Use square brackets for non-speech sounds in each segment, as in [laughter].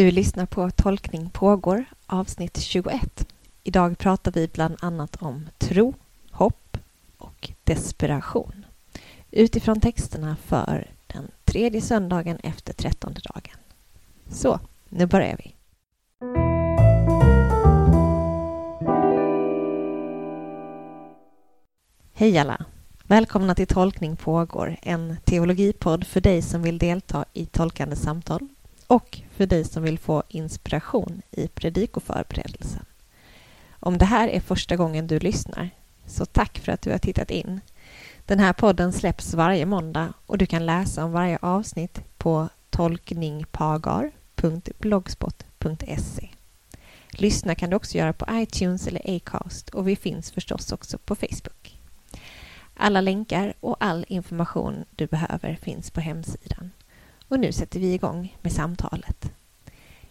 Du lyssnar på Tolkning pågår, avsnitt 21. Idag pratar vi bland annat om tro, hopp och desperation utifrån texterna för den tredje söndagen efter trettonde dagen. Så, nu börjar vi. Hej alla! Välkomna till Tolkning pågår, en teologipodd för dig som vill delta i tolkande samtal och för dig som vill få inspiration i predikoförberedelsen. Om det här är första gången du lyssnar, så tack för att du har tittat in. Den här podden släpps varje måndag och du kan läsa om varje avsnitt på tolkningpagar.blogspot.se. Lyssna kan du också göra på iTunes eller Acast och vi finns förstås också på Facebook. Alla länkar och all information du behöver finns på hemsidan. Och nu sätter vi igång med samtalet.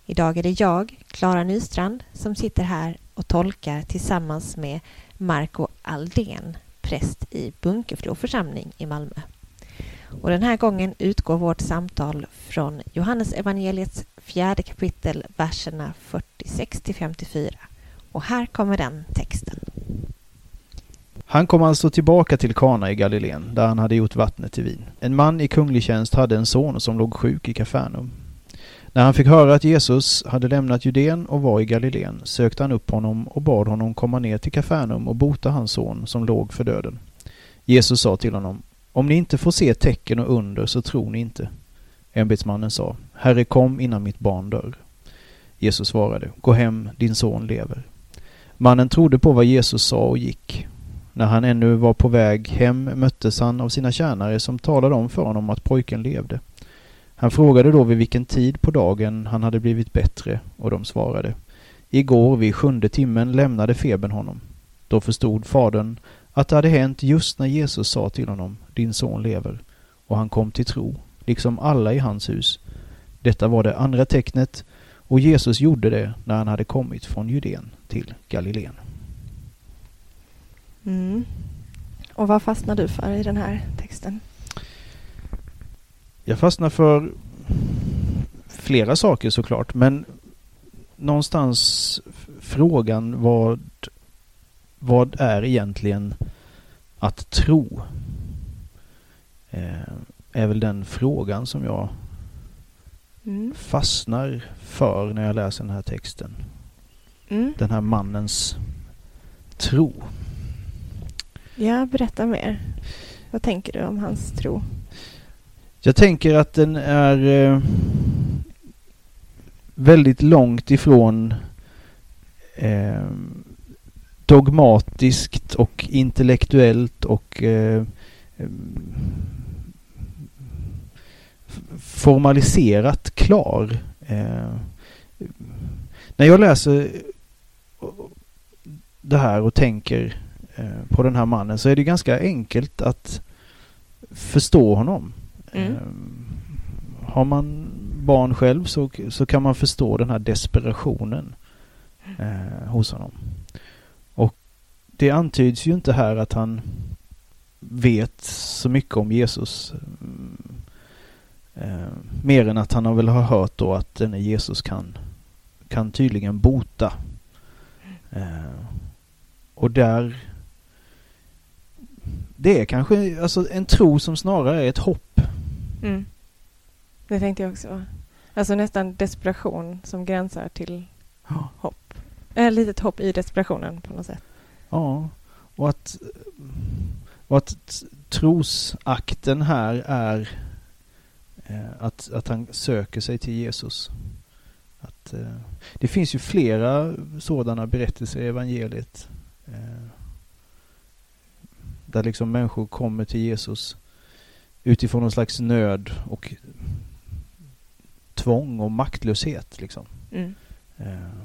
Idag är det jag, Klara Nystrand, som sitter här och tolkar tillsammans med Marco Aldén, präst i Bunkeflo församling i Malmö. Och den här gången utgår vårt samtal från Johannes evangeliets fjärde kapitel, verserna 46 till 54. Och här kommer den texten. Han kom alltså tillbaka till Kana i Galileen, där han hade gjort vattnet till vin. En man i kunglig tjänst hade en son som låg sjuk i Kafarnaum. När han fick höra att Jesus hade lämnat Judeen och var i Galileen sökte han upp honom och bad honom komma ner till Kafarnaum och bota hans son som låg för döden. Jesus sa till honom, om ni inte får se tecken och under så tror ni inte. Ämbetsmannen sa, Herre kom innan mitt barn dör. Jesus svarade, gå hem, din son lever. Mannen trodde på vad Jesus sa och gick. När han ännu var på väg hem möttes han av sina tjänare som talade om för honom att pojken levde. Han frågade då vid vilken tid på dagen han hade blivit bättre och de svarade. Igår vid sjunde timmen lämnade febern honom. Då förstod fadern att det hade hänt just när Jesus sa till honom, din son lever, och han kom till tro, liksom alla i hans hus. Detta var det andra tecknet och Jesus gjorde det när han hade kommit från Judeen till Galileen. Mm. Och vad fastnar du för i den här texten? Jag fastnar för flera saker såklart, men någonstans frågan vad, vad är egentligen att tro? Eh, är väl den frågan som jag mm. fastnar för när jag läser den här texten. Mm. Den här mannens tro. Ja, berätta mer. Vad tänker du om hans tro? Jag tänker att den är eh, väldigt långt ifrån eh, dogmatiskt och intellektuellt och eh, formaliserat klar. Eh, när jag läser det här och tänker eh, på den här mannen så är det ganska enkelt att förstå honom. Mm. Eh, har man barn själv så, så kan man förstå den här desperationen eh, hos honom. Och det antyds ju inte här att han vet så mycket om Jesus. Eh, mer än att han har väl har hört då att denne Jesus kan, kan tydligen bota. Eh, och där det är kanske alltså en tro som snarare är ett hopp. Mm. Det tänkte jag också. Alltså nästan desperation som gränsar till ja. hopp. Ett litet hopp i desperationen på något sätt. Ja, och att, och att trosakten här är eh, att, att han söker sig till Jesus. Att, eh, det finns ju flera sådana berättelser i evangeliet. Där liksom människor kommer till Jesus utifrån någon slags nöd och tvång och maktlöshet. Liksom. Mm. Eh,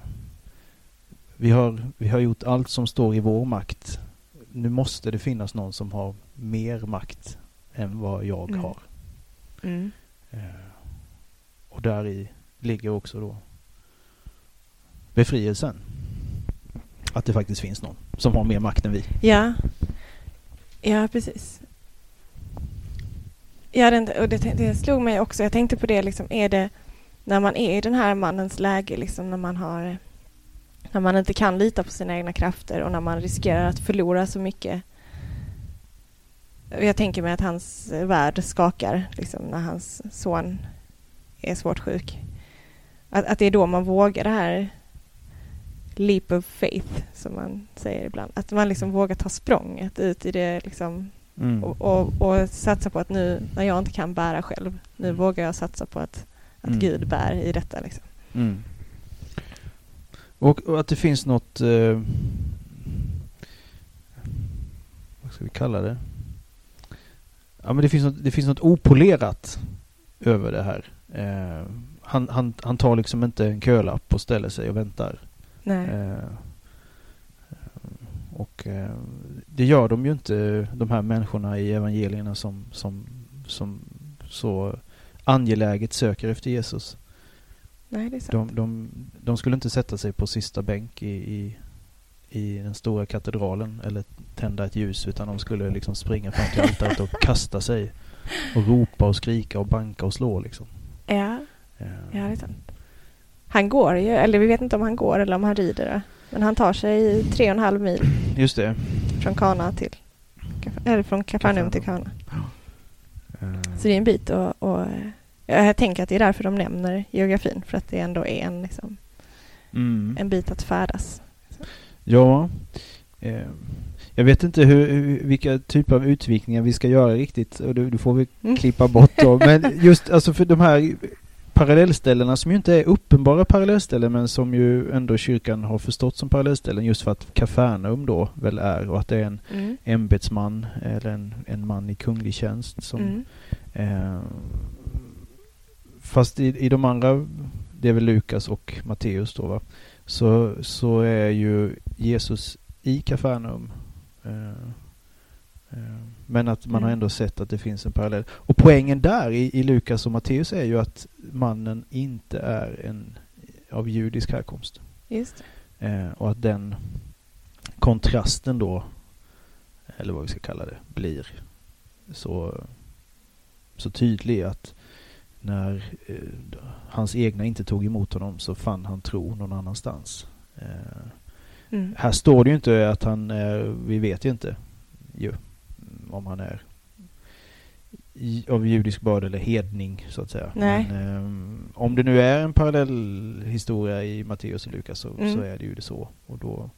vi, har, vi har gjort allt som står i vår makt. Nu måste det finnas någon som har mer makt än vad jag mm. har. Mm. Eh, och där i ligger också då befrielsen. Att det faktiskt finns någon som har mer makt än vi. Ja, Ja, precis. Ja, den, och det, det slog mig också. Jag tänkte på det, liksom, är det, när man är i den här mannens läge, liksom när man har när man inte kan lita på sina egna krafter och när man riskerar att förlora så mycket. Jag tänker mig att hans värld skakar liksom, när hans son är svårt sjuk. Att, att det är då man vågar det här leap of faith, som man säger ibland. Att man liksom vågar ta språnget ut i det liksom, mm. och, och, och, satsa på att nu, när jag inte kan bära själv, nu mm. vågar jag satsa på att, att mm. Gud bär i detta. Liksom. Mm. Och, och, att det finns något... Eh, vad ska vi kalla det? Ja men det finns något, det finns något opolerat över det här. Eh, han, han, han tar liksom inte en kölapp och ställer sig och väntar. Nej. Eh, och eh, det gör de ju inte, de här människorna i evangelierna som, som, som så angeläget söker efter Jesus. Nej, det är sant. De, de, de skulle inte sätta sig på sista bänk i, i, i den stora katedralen eller tända ett ljus utan de skulle liksom springa fram till altaret och kasta sig och ropa och skrika och banka och slå liksom. Ja, ja, ja det är sant. Han går ju, eller vi vet inte om han går eller om han rider. Men han tar sig tre och en halv mil. Just det. Från Kana till, eller från Kapernaum till Kana. Så det är en bit och, och jag tänker att det är därför de nämner geografin, för att det ändå är en, liksom, mm. en bit att färdas. Ja. Eh, jag vet inte hur, vilka typer av utvikningar vi ska göra riktigt, och du, du får vi mm. klippa bort då. [laughs] Men just alltså för de här parallellställena som ju inte är uppenbara parallellställen men som ju ändå kyrkan har förstått som parallellställen just för att Kafarnaum då väl är och att det är en mm. ämbetsman eller en, en man i kunglig tjänst som mm. eh, Fast i, i de andra, det är väl Lukas och Matteus då va, så, så är ju Jesus i Kafarnaum. Eh, eh, men att man mm. har ändå sett att det finns en parallell. Och poängen där i, i Lukas och Matteus är ju att mannen inte är en av judisk härkomst. Just eh, och att den kontrasten då, eller vad vi ska kalla det, blir så, så tydlig att när eh, hans egna inte tog emot honom så fann han tro någon annanstans. Eh, mm. Här står det ju inte att han vi vet ju inte ju, om han är av judisk börd eller hedning så att säga. Men, eh, om det nu är en parallell historia i Matteus och Lukas så, mm. så är det ju det så. Och då,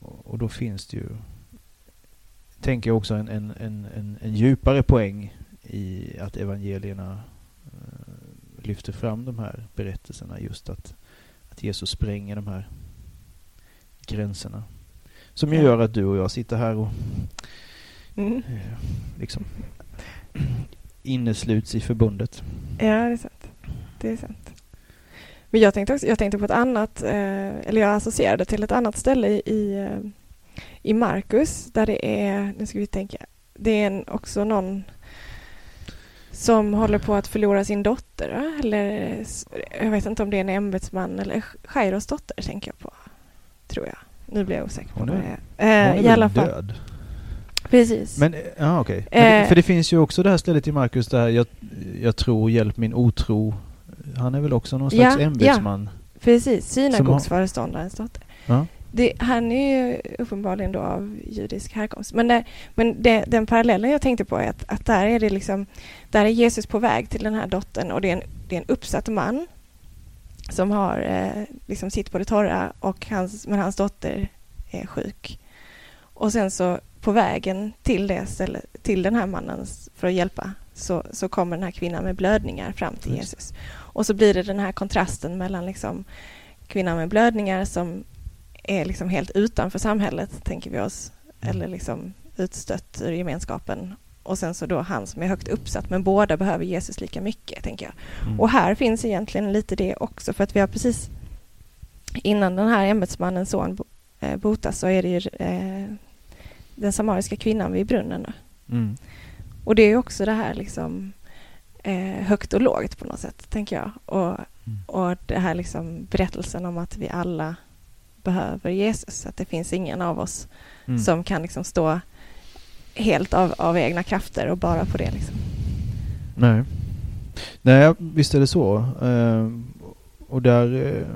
och då finns det ju, tänker jag också, en, en, en, en djupare poäng i att evangelierna lyfter fram de här berättelserna just att, att Jesus spränger de här gränserna. Som ju gör att du och jag sitter här och mm. liksom innesluts i förbundet. Ja, det är sant. Det är sant. Men jag tänkte, också, jag tänkte på ett annat, eh, eller jag associerade till ett annat ställe i, eh, i Markus där det är, nu ska vi tänka, det är en, också någon som håller på att förlora sin dotter. Eller jag vet inte om det är en ämbetsman eller Jairos dotter tänker jag på. Tror jag. Nu blir jag osäker på hon är, det. Är. Hon är I alla fall. död? Precis. Men, ja okej. Okay. Eh, för det finns ju också det här stället i Markus där jag, jag tror, hjälp min otro. Han är väl också någon slags ja, ämbetsman? Ja, precis. Synagogsföreståndarens dotter. Ja. Det, han är ju uppenbarligen då av judisk härkomst. Men, det, men det, den parallellen jag tänkte på är att, att där är det liksom, där är Jesus på väg till den här dottern och det är en, det är en uppsatt man som har eh, liksom sitt på det torra och hans, men hans dotter är sjuk. Och sen så på vägen till, det ställe, till den här mannen för att hjälpa så, så kommer den här kvinnan med blödningar fram till Jesus. Och så blir det den här kontrasten mellan liksom kvinnan med blödningar som är liksom helt utanför samhället, tänker vi oss, mm. eller liksom utstött ur gemenskapen. Och sen så då han som är högt uppsatt, men båda behöver Jesus lika mycket, tänker jag. Mm. Och här finns egentligen lite det också, för att vi har precis innan den här ämbetsmannens son eh, botas så är det ju eh, den samariska kvinnan vid brunnen. Mm. Och det är också det här liksom eh, högt och lågt på något sätt, tänker jag. Och, mm. och det här liksom berättelsen om att vi alla behöver Jesus. Att det finns ingen av oss mm. som kan liksom stå helt av, av egna krafter och bara på det. Liksom. Nej. Nej, visst är det så. Eh, och där eh,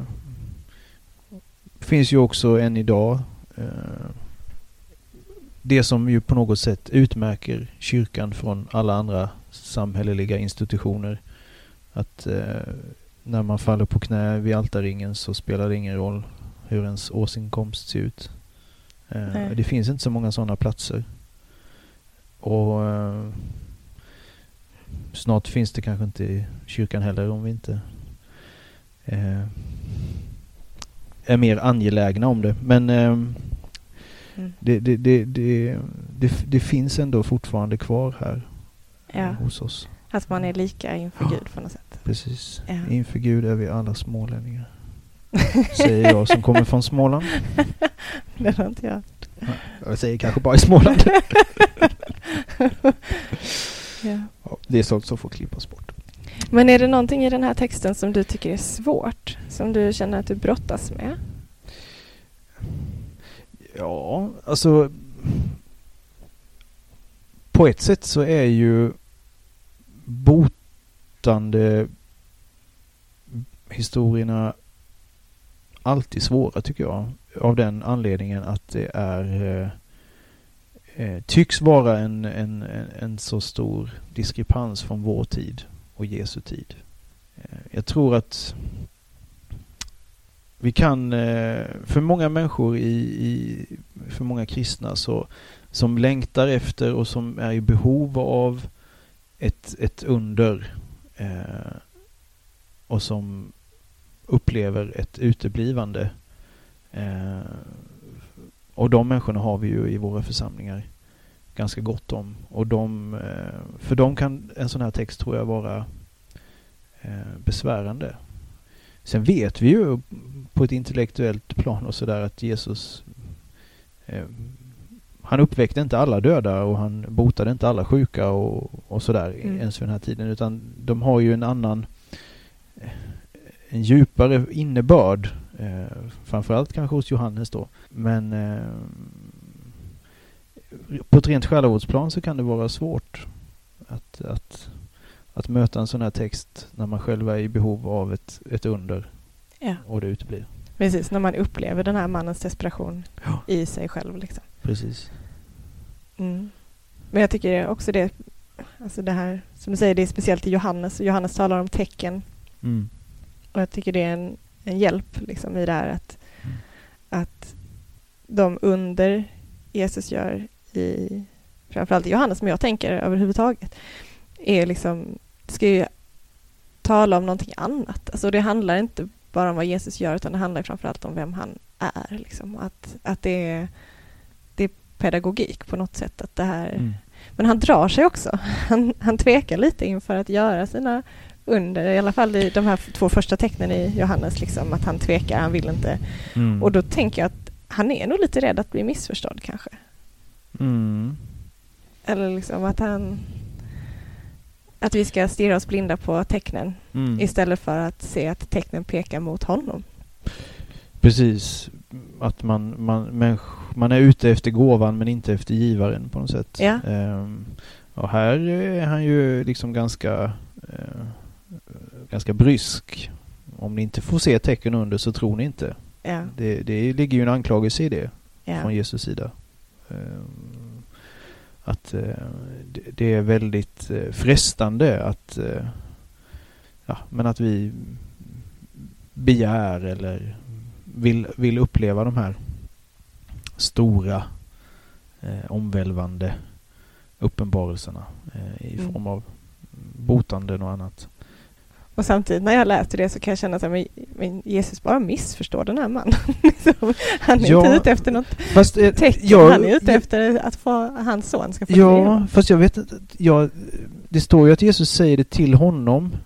finns ju också än idag eh, det som ju på något sätt utmärker kyrkan från alla andra samhälleliga institutioner. Att eh, när man faller på knä vid altarringen så spelar det ingen roll hur ens årsinkomst ser ut. Eh, det finns inte så många sådana platser. Och eh, snart finns det kanske inte i kyrkan heller om vi inte eh, är mer angelägna om det. Men eh. Det, det, det, det, finns ändå fortfarande kvar här ja. hos oss. Att man är lika inför Gud på något sätt. Precis. Ja. Inför Gud är vi alla smålänningar. Säger jag som kommer från Småland. [laughs] Det har inte jag Jag säger kanske bara i Småland. [laughs] ja. Det är sånt som får klippas bort. Men är det någonting i den här texten som du tycker är svårt? Som du känner att du brottas med? Ja, alltså på ett sätt så är ju botande historierna alltid svåra tycker jag. Av den anledningen att det är eh, eh tycks vara en, en, en så stor diskrepans från vår tid och Jesu tid. Eh, jag tror att vi kan, eh, för många människor i, i, för många kristna så, som längtar efter och som är i behov av ett, ett under eh, och som upplever ett uteblivande. Eh, och de människorna har vi ju i våra församlingar ganska gott om. Och de, eh, för dem kan en sån här text tror jag vara eh, besvärande. Sen vet vi ju på ett intellektuellt plan och sådär att Jesus eh, han uppväckte inte alla döda och han botade inte alla sjuka och, och sådär mm. ens för den här tiden utan de har ju en annan en djupare innebörd eh, framförallt kanske hos Johannes då men eh, på ett rent själavårdsplan så kan det vara svårt att, att, att möta en sån här text när man själv är i behov av ett, ett under ja. och det uteblir. Precis, när man upplever den här mannens desperation ja. i sig själv. Liksom. Precis. Mm. Men jag tycker också det, alltså det här som du säger, det är speciellt i Johannes. Johannes talar om tecken. Mm. Och jag tycker det är en, en hjälp liksom, i det här att, mm. att de under Jesus gör i framförallt i Johannes, som jag tänker överhuvudtaget, är liksom, ska ju tala om någonting annat. Alltså det handlar inte bara om vad Jesus gör, utan det handlar framförallt om vem han är. Liksom. Att, att det, är, det är pedagogik på något sätt. Att det här, mm. Men han drar sig också. Han, han tvekar lite inför att göra sina under, i alla fall i de här två första tecknen i Johannes, liksom, att han tvekar, han vill inte. Mm. Och då tänker jag att han är nog lite rädd att bli missförstådd kanske. Mm. Eller liksom att han... Att vi ska stirra oss blinda på tecknen mm. istället för att se att tecknen pekar mot honom. Precis. Att man, man, man är ute efter gåvan men inte efter givaren på något sätt. Ja. Um, och här är han ju liksom ganska, uh, ganska brysk. Om ni inte får se tecken under så tror ni inte. Ja. Det, det ligger ju en anklagelse i det ja. från Jesus sida. Ehm, att eh, det är väldigt eh, frestande att eh, ja, men att vi begär eller vill, vill uppleva de här stora eh, omvälvande uppenbarelserna eh, i mm. form av botanden och annat. Och samtidigt när jag läser det så kan jag känna att men, Jesus bara missförstår den här mannen. [laughs] Liksom, han är ja, inte ute efter något fast, eh, tecken, jag, han är ute jag, efter att få, hans son ska få Ja, leva. fast jag vet inte, ja, det står ju att Jesus säger det till honom,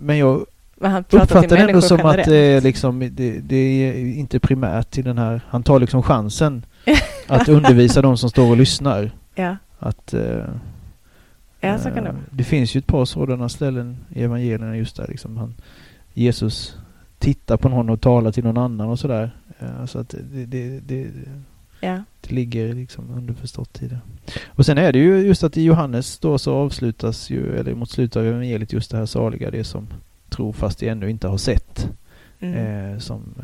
men jag men han uppfattar det ändå som generellt. att det, liksom, det, det är inte primärt till den här, han tar liksom chansen [laughs] att undervisa de som står och lyssnar. Ja. Att, uh, Ja, så kan det Det finns ju ett par sådana ställen i evangelierna just där liksom han, Jesus tittar på någon och talar till någon annan och sådär. Så att det, det, det, Ja. Det ligger liksom underförstått i det. Och sen är det ju just att i Johannes då så avslutas ju, eller mot slutet av evangeliet, just det här saliga, det som tror fast de ännu inte har sett. Mm. Eh, som,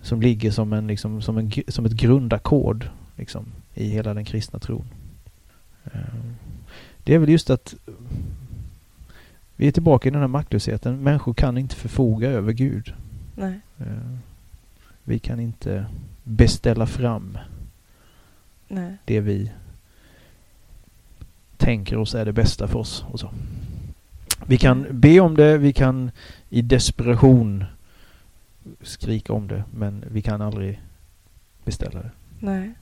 som ligger som, en, liksom, som, en, som ett grundackord liksom, i hela den kristna tron. Eh, det är väl just att vi är tillbaka i den här maktlösheten. Människor kan inte förfoga över Gud. Nej. Eh, vi kan inte beställa fram Nej. det vi tänker oss är det bästa för oss. Och så. Vi kan be om det, vi kan i desperation skrika om det, men vi kan aldrig beställa det. Nej.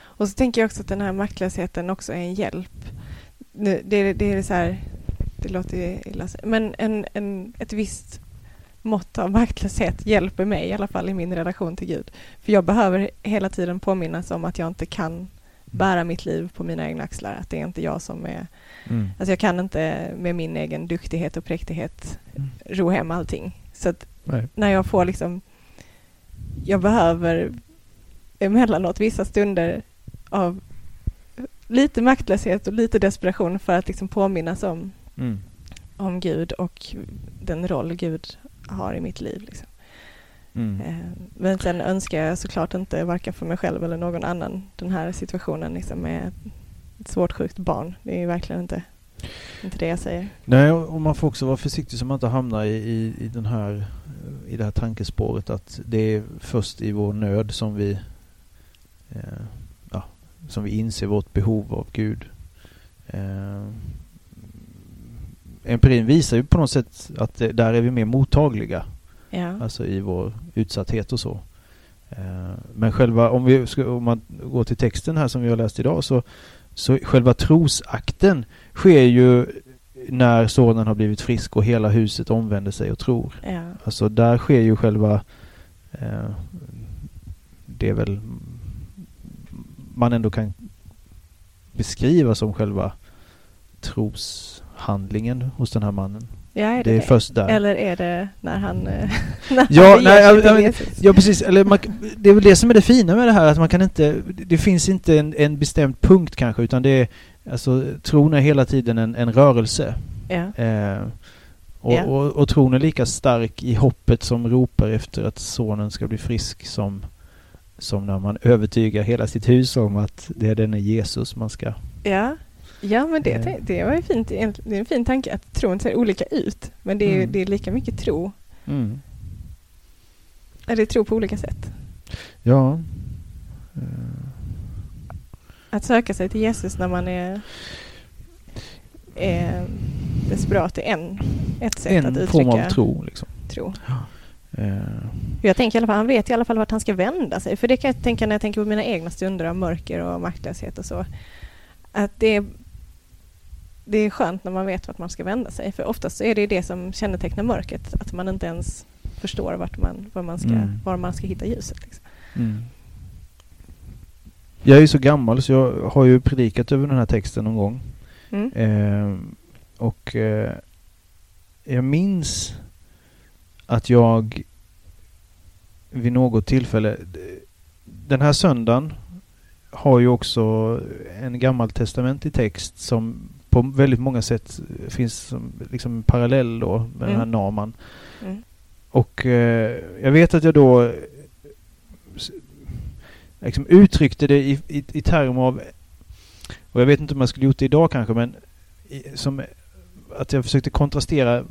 Och så tänker jag också att den här maktlösheten också är en hjälp. Det, det, det är så här, det låter illa, men en, en, ett visst mått av maktlöshet hjälper mig i alla fall i min relation till Gud. För jag behöver hela tiden påminnas om att jag inte kan bära mitt liv på mina egna axlar. Att det är inte jag som är... Mm. Alltså jag kan inte med min egen duktighet och präktighet mm. ro hem allting. Så att Nej. när jag får liksom... Jag behöver emellanåt vissa stunder av lite maktlöshet och lite desperation för att liksom påminnas om, mm. om Gud och den roll Gud har i mitt liv. Liksom. Mm. Eh, men sen önskar jag såklart inte, varken för mig själv eller någon annan, den här situationen liksom med ett svårt sjukt barn. Det är verkligen inte, inte det jag säger. Nej, och man får också vara försiktig så man inte hamnar i, i, i, den här, i det här tankespåret att det är först i vår nöd som vi, eh, som vi inser vårt behov av Gud. Eh, empirin visar ju på något sätt att det, där är vi mer mottagliga. Ja. Alltså i vår utsatthet och så. Eh, men själva, om, vi ska, om man går till texten här som vi har läst idag så, så själva trosakten sker ju när sonen har blivit frisk och hela huset omvänder sig och tror. Ja. Alltså där sker ju själva eh, det är väl man ändå kan beskriva som själva tros handlingen hos den här mannen. Ja, är det, det är det? först där. Eller är det när han... Eh, [laughs] [laughs] när ja, han nej, jag, jag, ja, precis. Eller man, det är väl det som är det fina med det här, att man kan inte... Det finns inte en, en bestämd punkt kanske, utan det är... Alltså, tron är hela tiden en, en rörelse. Ja. Eh, och, ja. och, och, tron är lika stark i hoppet som ropar efter att sonen ska bli frisk som, som när man övertygar hela sitt hus om att det är denne Jesus man ska ja. Ja, men det, eh. det var ju fint. Det är en fin tanke att tron ser olika ut. Men det är, mm. det är lika mycket tro. Mm. Eller tro på olika sätt. Ja. Att söka sig till Jesus när man är, är desperat är en, ett sätt en att uttrycka form av tro. Liksom. tro. Ja. Uh. Jag tänker i alla fall, han vet i alla fall vart han ska vända sig. För det kan jag tänka när jag tänker på mina egna stunder av mörker och maktlöshet och så. Att det är det är skönt när man vet vart man ska vända sig. För oftast är det det som kännetecknar mörkret. Att man inte ens förstår vart man, var, man ska, mm. var man ska hitta ljuset. Liksom. Mm. Jag är ju så gammal så jag har ju predikat över den här texten någon gång. Mm. Eh, och eh, jag minns att jag vid något tillfälle den här söndagen har ju också en gammaltestamentlig text som på väldigt många sätt finns som liksom parallell då med mm. den här Naman. Mm. Och eh, jag vet att jag då liksom uttryckte det i, i, i termer av, och jag vet inte om jag skulle gjort det idag kanske, men i, som att jag försökte kontrastera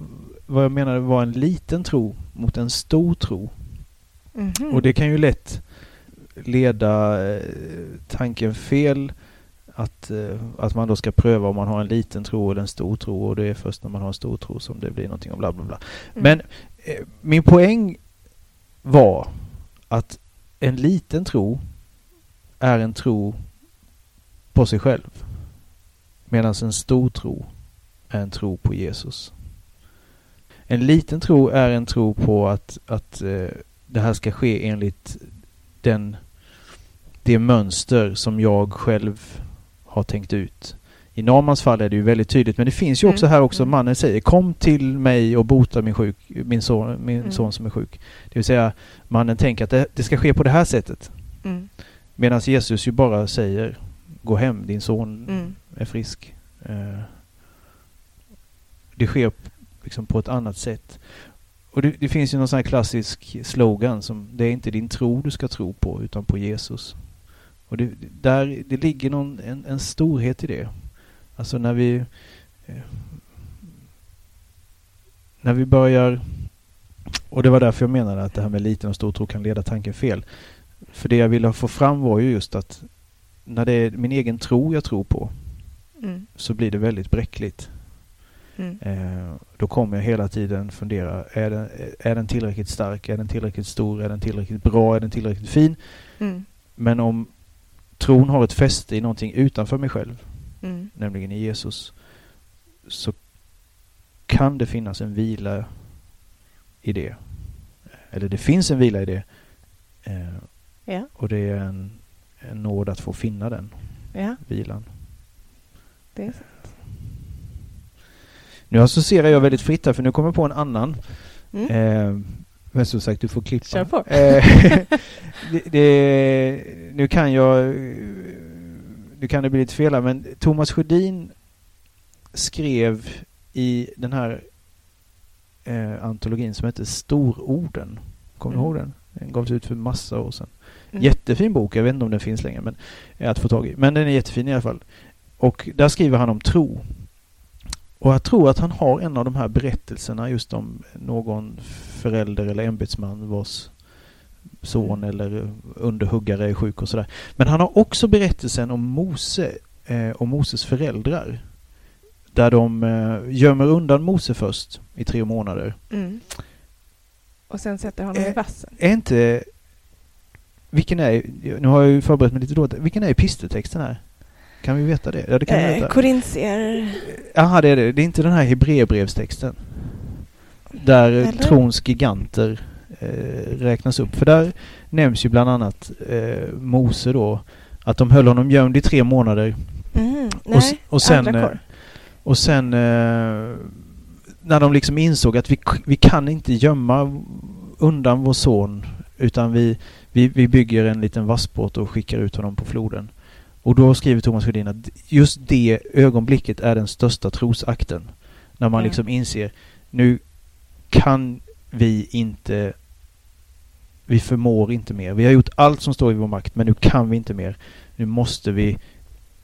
vad jag menade var en liten tro mot en stor tro. Mm -hmm. Och det kan ju lätt leda eh, tanken fel att, eh, att man då ska pröva om man har en liten tro eller en stor tro och det är först när man har en stor tro som det blir någonting och bla bla bla. Mm. Men eh, min poäng var att en liten tro är en tro på sig själv. Medan en stor tro en tro på Jesus. En liten tro är en tro på att, att eh, det här ska ske enligt den, det mönster som jag själv har tänkt ut. I Namans fall är det ju väldigt tydligt, men det finns ju också mm. här också, mm. mannen säger kom till mig och bota min, sjuk, min, son, min mm. son som är sjuk. Det vill säga, mannen tänker att det, det ska ske på det här sättet. Mm. Medan Jesus ju bara säger Gå hem, din son mm. är frisk. Eh, det sker liksom på ett annat sätt. Och det, det, finns ju någon sån här klassisk slogan som Det är inte din tro du ska tro på utan på Jesus. Och det, där, det ligger någon, en, en storhet i det. Alltså när vi eh, när vi börjar och det var därför jag menade att det här med liten och stor tro kan leda tanken fel. För det jag ville få fram var ju just att när det är min egen tro jag tror på mm. så blir det väldigt bräckligt. Mm. Eh, då kommer jag hela tiden fundera, är den, är den tillräckligt stark? Är den tillräckligt stor? Är den tillräckligt bra? Är den tillräckligt fin? Mm. Men om tron har ett fäste i någonting utanför mig själv, mm. nämligen i Jesus, så kan det finnas en vila i det. Eller det finns en vila i det. Eh, ja. Och det är en, en nåd att få finna den ja. vilan. Det är sant. Nu associerar jag väldigt fritt här för nu kommer jag på en annan. Mm. Eh, men som sagt, du får klippa. Kör på. Eh, [laughs] det, det, nu kan jag... Nu kan det bli lite fel här, men Thomas Sjödin skrev i den här eh, antologin som heter Stororden. Kommer mm. du ihåg den? Den gavs ut för massa år sedan. Mm. Jättefin bok, jag vet inte om den finns längre men är att få tag i. Men den är jättefin i alla fall. Och där skriver han om tro. Och jag tror att han har en av de här berättelserna just om någon förälder eller ämbetsman vars son mm. eller underhuggare är sjuk och sådär. Men han har också berättelsen om Mose eh, och Moses föräldrar. Där de eh, gömmer undan Mose först i tre månader. Mm. Och sen sätter honom är, i vassen. Är inte... Vilken är... Nu har jag ju förberett mig lite dåligt. Vilken är episteltexten här? Kan vi veta det? Ja, det kan eh, vi veta. Korintier... Jaha, det är det. Det är inte den här Hebreerbrevstexten. Där Eller? trons giganter eh, räknas upp. För där nämns ju bland annat eh, Mose då. Att de höll honom gömd i tre månader. Mm, nej, och, och sen... Eh, och sen eh, när de liksom insåg att vi, vi kan inte gömma undan vår son utan vi, vi, vi bygger en liten vassbåt och skickar ut honom på floden. Och då skriver Thomas Sjödin att just det ögonblicket är den största trosakten. När man mm. liksom inser nu kan vi inte vi förmår inte mer. Vi har gjort allt som står i vår makt men nu kan vi inte mer. Nu måste vi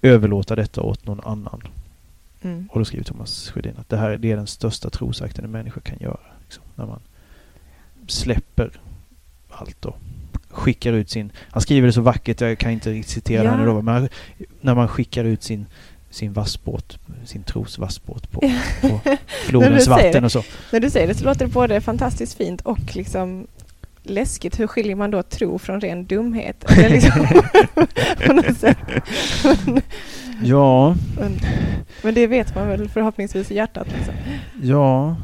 överlåta detta åt någon annan. Mm. Och då skriver Thomas Sjödin att det här det är den största trosakten en människa kan göra. Liksom, när man släpper allt och skickar ut sin... Han skriver det så vackert, jag kan inte riktigt citera ja. det men när man skickar ut sin sin vassbåt, sin tros vassbåt på, på [laughs] flodens vatten och så. När du säger det så låter det både fantastiskt fint och liksom läskigt. Hur skiljer man då tro från ren dumhet? Liksom, [laughs] [laughs] Ja. Men, men, det vet man väl förhoppningsvis i hjärtat. Liksom. Ja.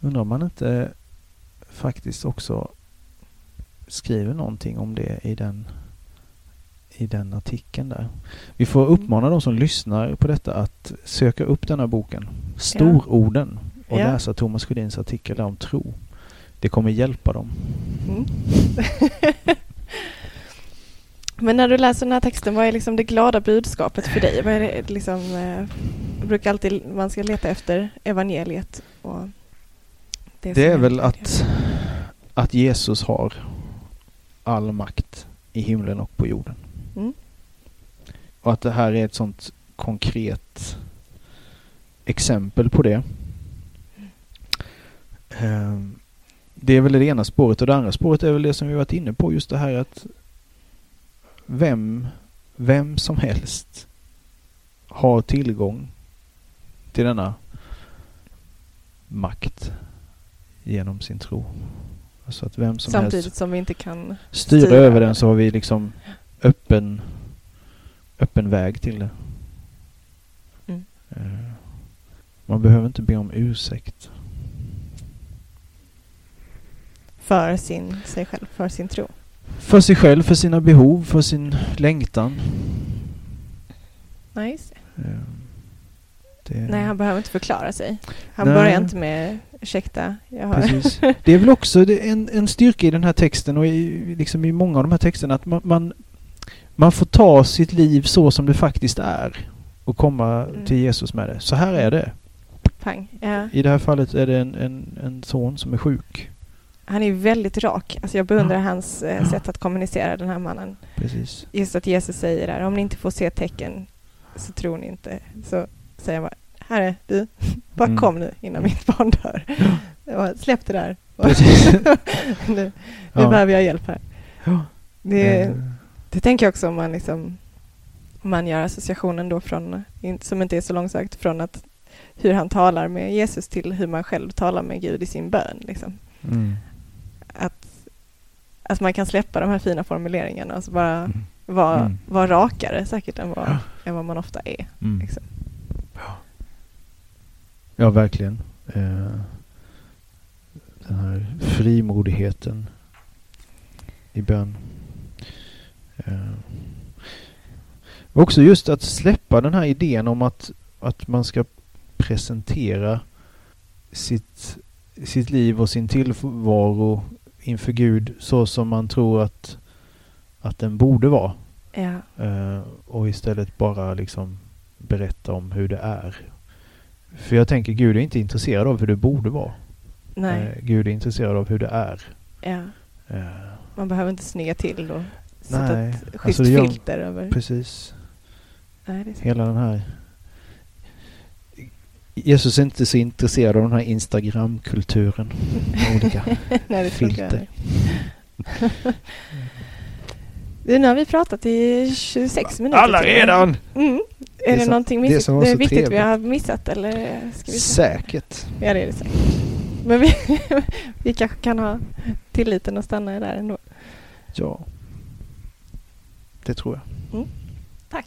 Undrar om man inte faktiskt också skriver någonting om det i den i den artikeln där. Vi får uppmana de som lyssnar på detta att söka upp denna boken, Stororden, och ja. läsa Thomas Sjödins artikel om tro. Det kommer hjälpa dem. Mm. [laughs] Men när du läser den här texten, vad är liksom det glada budskapet för dig? Vad är det liksom, eh, brukar alltid man ska leta efter evangeliet. Och det, det är väl att, att Jesus har all makt i himlen och på jorden. Mm. Och att det här är ett sånt konkret exempel på det. Mm. Det är väl det ena spåret och det andra spåret är väl det som vi varit inne på just det här att vem, vem som helst har tillgång till denna makt genom sin tro. Alltså att vem som Samtidigt helst som vi inte kan styra, styra över den så har vi liksom öppen, öppen väg till det. Mm. Uh, man behöver inte be om ursäkt. För sin, sig själv, för sin tro? För sig själv, för sina behov, för sin längtan. Nej, just det. det. Nej, han behöver inte förklara sig. Han Nej. börjar inte med ursäkta, jag har... Precis. [laughs] Det är väl också en, en styrka i den här texten och i, liksom i många av de här texterna att man, man man får ta sitt liv så som det faktiskt är och komma mm. till Jesus med det. Så här är det. Pang. Ja. I det här fallet är det en, en, en son som är sjuk. Han är väldigt rak. Alltså jag beundrar ja. hans eh, sätt att kommunicera, den här mannen. Precis. Just att Jesus säger där, om ni inte får se tecken så tror ni inte. Så säger han bara, Herre, du, [laughs] bara mm. kom nu innan mitt [laughs] barn dör. Ja. Släpp det där. [laughs] nu nu ja. behöver jag hjälp här. Det, eh. det tänker jag också om man liksom man gör associationen då från, som inte är så långsökt, från att hur han talar med Jesus till hur man själv talar med Gud i sin bön. Liksom. Mm. Att, att man kan släppa de här fina formuleringarna och så bara mm. vara, mm. vara rakare säkert än vad, ja. än vad man ofta är. Mm. Liksom. Ja. verkligen. Eh, den här frimodigheten i bön. Eh. Också just att släppa den här idén om att, att man ska presentera sitt, sitt liv och sin tillvaro inför Gud så som man tror att, att den borde vara. Ja. Uh, och istället bara liksom berätta om hur det är. För jag tänker Gud är inte intresserad av hur det borde vara. Nej. Uh, Gud är intresserad av hur det är. Ja. Uh, man behöver inte snygga till och sätta nej, ett schysst alltså filter över. Precis. Nej, Hela den här Jesus är inte så intresserad av den här Instagram-kulturen. olika [laughs] Nej, filter. [laughs] Nu har vi pratat i 26 minuter. Alla redan! Mm. Är det, det, någonting det som det är viktigt trevligt. vi har missat? Eller ska vi säkert. Ja, det är det säkert. Men vi, [laughs] vi kanske kan ha tilliten att stanna där ändå. Ja, det tror jag. Mm. Tack.